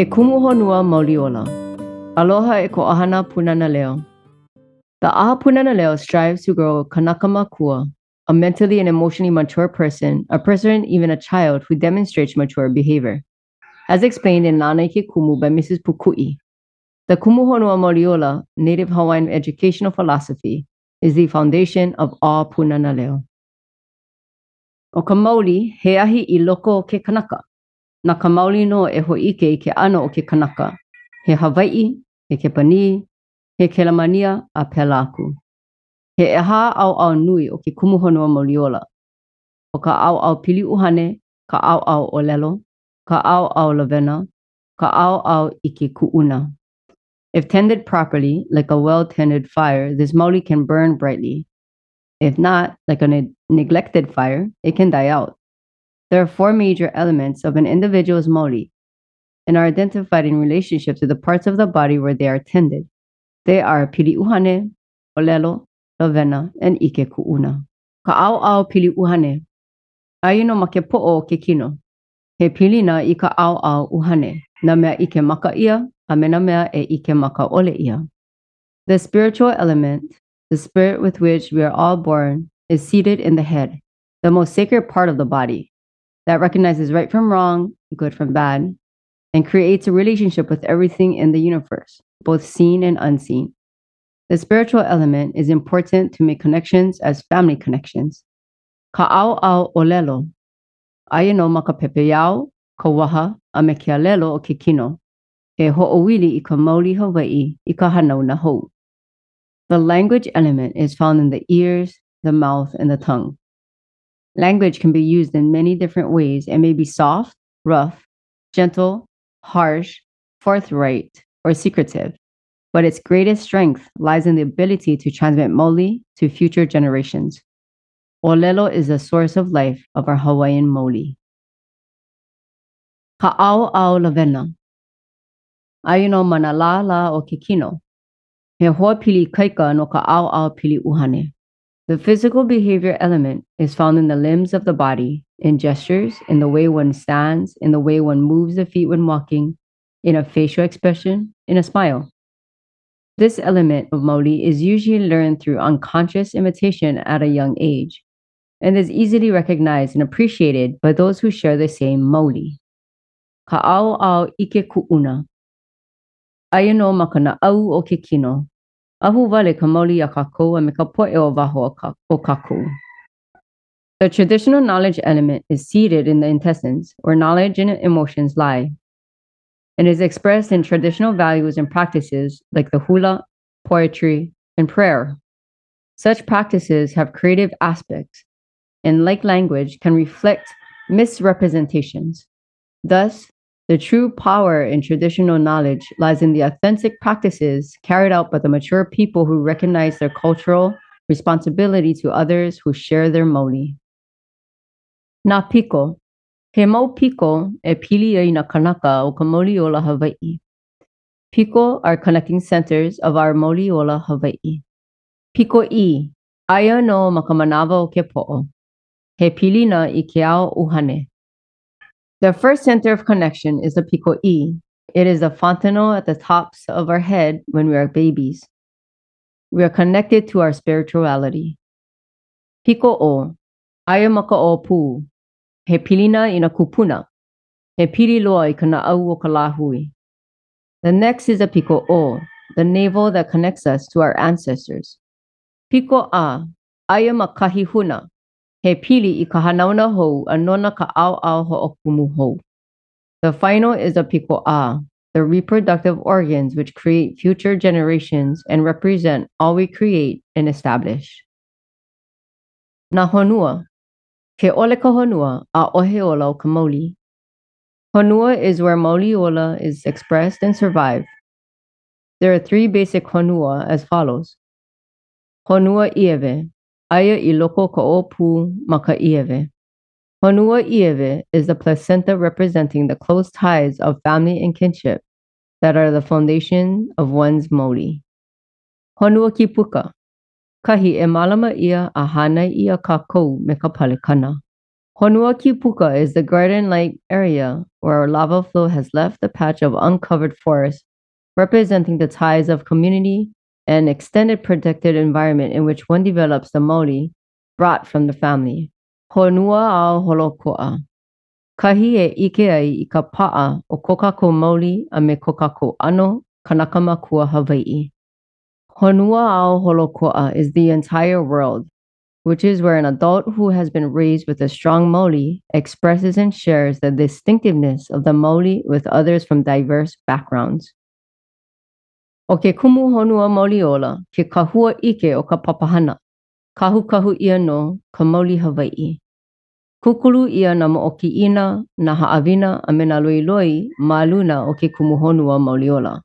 Ke kumu honua mauliola. Aloha e ko ahana punana leo. The aha punana leo strives to grow kanaka makua, a mentally and emotionally mature person, a person, even a child, who demonstrates mature behavior. As explained in Nana Ke Kumu by Mrs. Pukui, the Kumu Honua Mauliola, native Hawaiian educational philosophy, is the foundation of all punana leo. O ka he ahi i loko ke kanaka. Na ka mauli no e ho'ike i ke ano o ke kanaka. He Hawaii, he Kepani, he Kelamania a pela aku. He eha au au nui o ke kumuhonua mauliola. O ka au au pili uhane, ka au au olelo, ka au au lavena, ka au au i ke kuuna. If tended properly, like a well-tended fire, this mauli can burn brightly. If not, like a ne- neglected fire, it can die out. There are four major elements of an individual's mauli and are identified in relationship to the parts of the body where they are tended. They are piliuhane, olelo, lavena, and ike kuuna. Ka au au piliuhane. Aino ma ke po'o ke kino. He pilina i ka au au uhane. Na mea ike maka ia, a me na mea e ike maka. The spiritual element, the spirit with which we are all born, is seated in the head, the most sacred part of the body, that recognizes right from wrong, good from bad, and creates a relationship with everything in the universe, both seen and unseen. The spiritual element is important to make connections as family connections. Ka au au olelo. Aia no maka pepeau, ka waha, a me ke alelo o ke kino. He ho'owili i ka mauli Hawaii i ka hanau na hou. The language element is found in the ears, the mouth, and the tongue. Language can be used in many different ways and may be soft, rough, gentle, harsh, forthright, or secretive. But its greatest strength lies in the ability to transmit mauli to future generations. Olelo is the source of life of our Hawaiian mauli. Ka'au au lavena. Aino manala la o ke kino. He hoa pili kaika no ka au au pili uhane. The physical behavior element is found in the limbs of the body, in gestures, in the way one stands, in the way one moves the feet when walking, in a facial expression, in a smile. This element of Maoli is usually learned through unconscious imitation at a young age and is easily recognized and appreciated by those who share the same Maoli. Ka'au au ike ku'una. Aia no makana au o ke kino, Ahu ka a me ka poe o o. The traditional knowledge element is seated in the intestines, where knowledge and emotions lie, and is expressed in traditional values and practices like the hula, poetry, and prayer. Such practices have creative aspects, and like language, can reflect misrepresentations. Thus, the true power in traditional knowledge lies in the authentic practices carried out by the mature people who recognize their cultural responsibility to others who share their mauli. Na piko. He mau piko e pili ai na kanaka o ka mauliola Hawaii. Piko are connecting centers of our mauliola Hawaii. Piko i, aia no makamanava o ke po'o. He pilina i ke ao uhane. The first center of connection is the Piko E. It is the fontanel at the tops of our head when we are babies. We are connected to our spirituality. Piko O. Aya maka o pu. He pilina ina kupuna. He pili loa i kana au o kalahui. The next is a Piko O, the navel that connects us to our ancestors. Piko A. Aya makahi huna. He pili i ka hanauna hou a nona ka au ho'okumu hou. The final is a piko a, the reproductive organs which create future generations and represent all we create and establish. Na honua. Ke ole ka honua a ohe ola o ka mauli. Honua is where mauli ola is expressed and survived. There are three basic honua as follows. Honua ieve, Aya i loko ka opu ma ka ieve. Honua ieve is the placenta representing the close ties of family and kinship that are the foundation of one's mauli. Honua ki puka. Kahi e malama ia a hana ia ka kou me ka palekana. Honua Kipuka is the garden-like area where lava flow has left a patch of uncovered forest, representing the ties of community and extended protected environment in which one develops the maoli brought from the family. Honua ao holokoa. Kahi e ike ai i ka pa'a o kokako maoli a me kokako ano kanakama kua Hawaii. Honua ao holokoa is the entire world, which is where an adult who has been raised with a strong maoli expresses and shares the distinctiveness of the maoli with others from diverse backgrounds. O ke kumu honua mauliola, ke kahua ike o ka papahana, kahu kahu ia no ka maoli Hawaii. Kukulu ia na mo'oki'ina, na ha'awina a me na loiloi ma luna o ke kumu honua mauliola.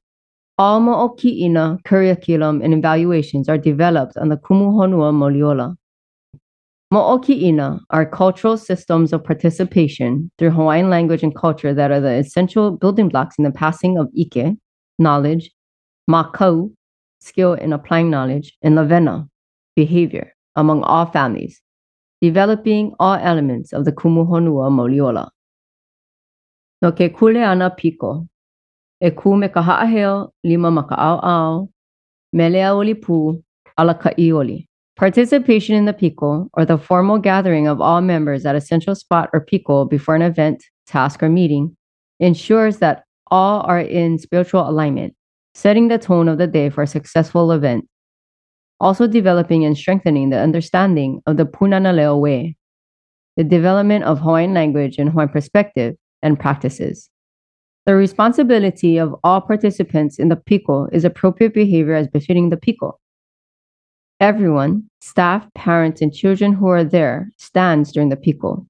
All mo'oki'ina curriculum and evaluations are developed on the kumu honua mauliola. Mo'oki'ina are cultural systems of participation through Hawaiian language and culture that are the essential building blocks in the passing of ike, knowledge, makau, skill in applying knowledge, and lavena, behavior, among all families, developing all elements of the kumuhonua mauliola. No ke kule ana piko, e ku me ka lima ma ka ao, melea oli pu, ala ka ioli. Participation in the piko, or the formal gathering of all members at a central spot or piko before an event, task, or meeting, ensures that all are in spiritual alignment, setting the tone of the day for a successful event. Also developing and strengthening the understanding of the Punana way, the development of Hawaiian language and Hawaiian perspective and practices. The responsibility of all participants in the piko is appropriate behavior as befitting the piko Everyone, staff, parents, and children who are there, stands during the piko.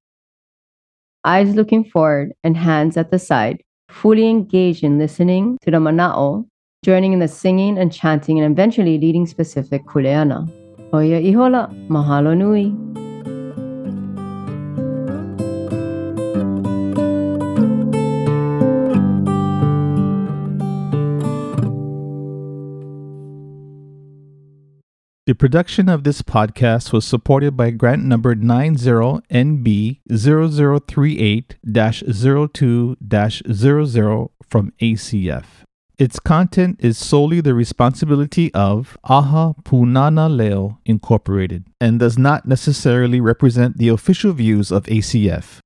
Eyes looking forward and hands at the side, fully engaged in listening to the mana'o, joining in the singing and chanting, and eventually leading specific kuleana. Oya ihola, mahalo nui. The production of this podcast was supported by grant number 90NB0038-02-00 from ACF. Its content is solely the responsibility of Aha Punana Leo Incorporated and does not necessarily represent the official views of ACF.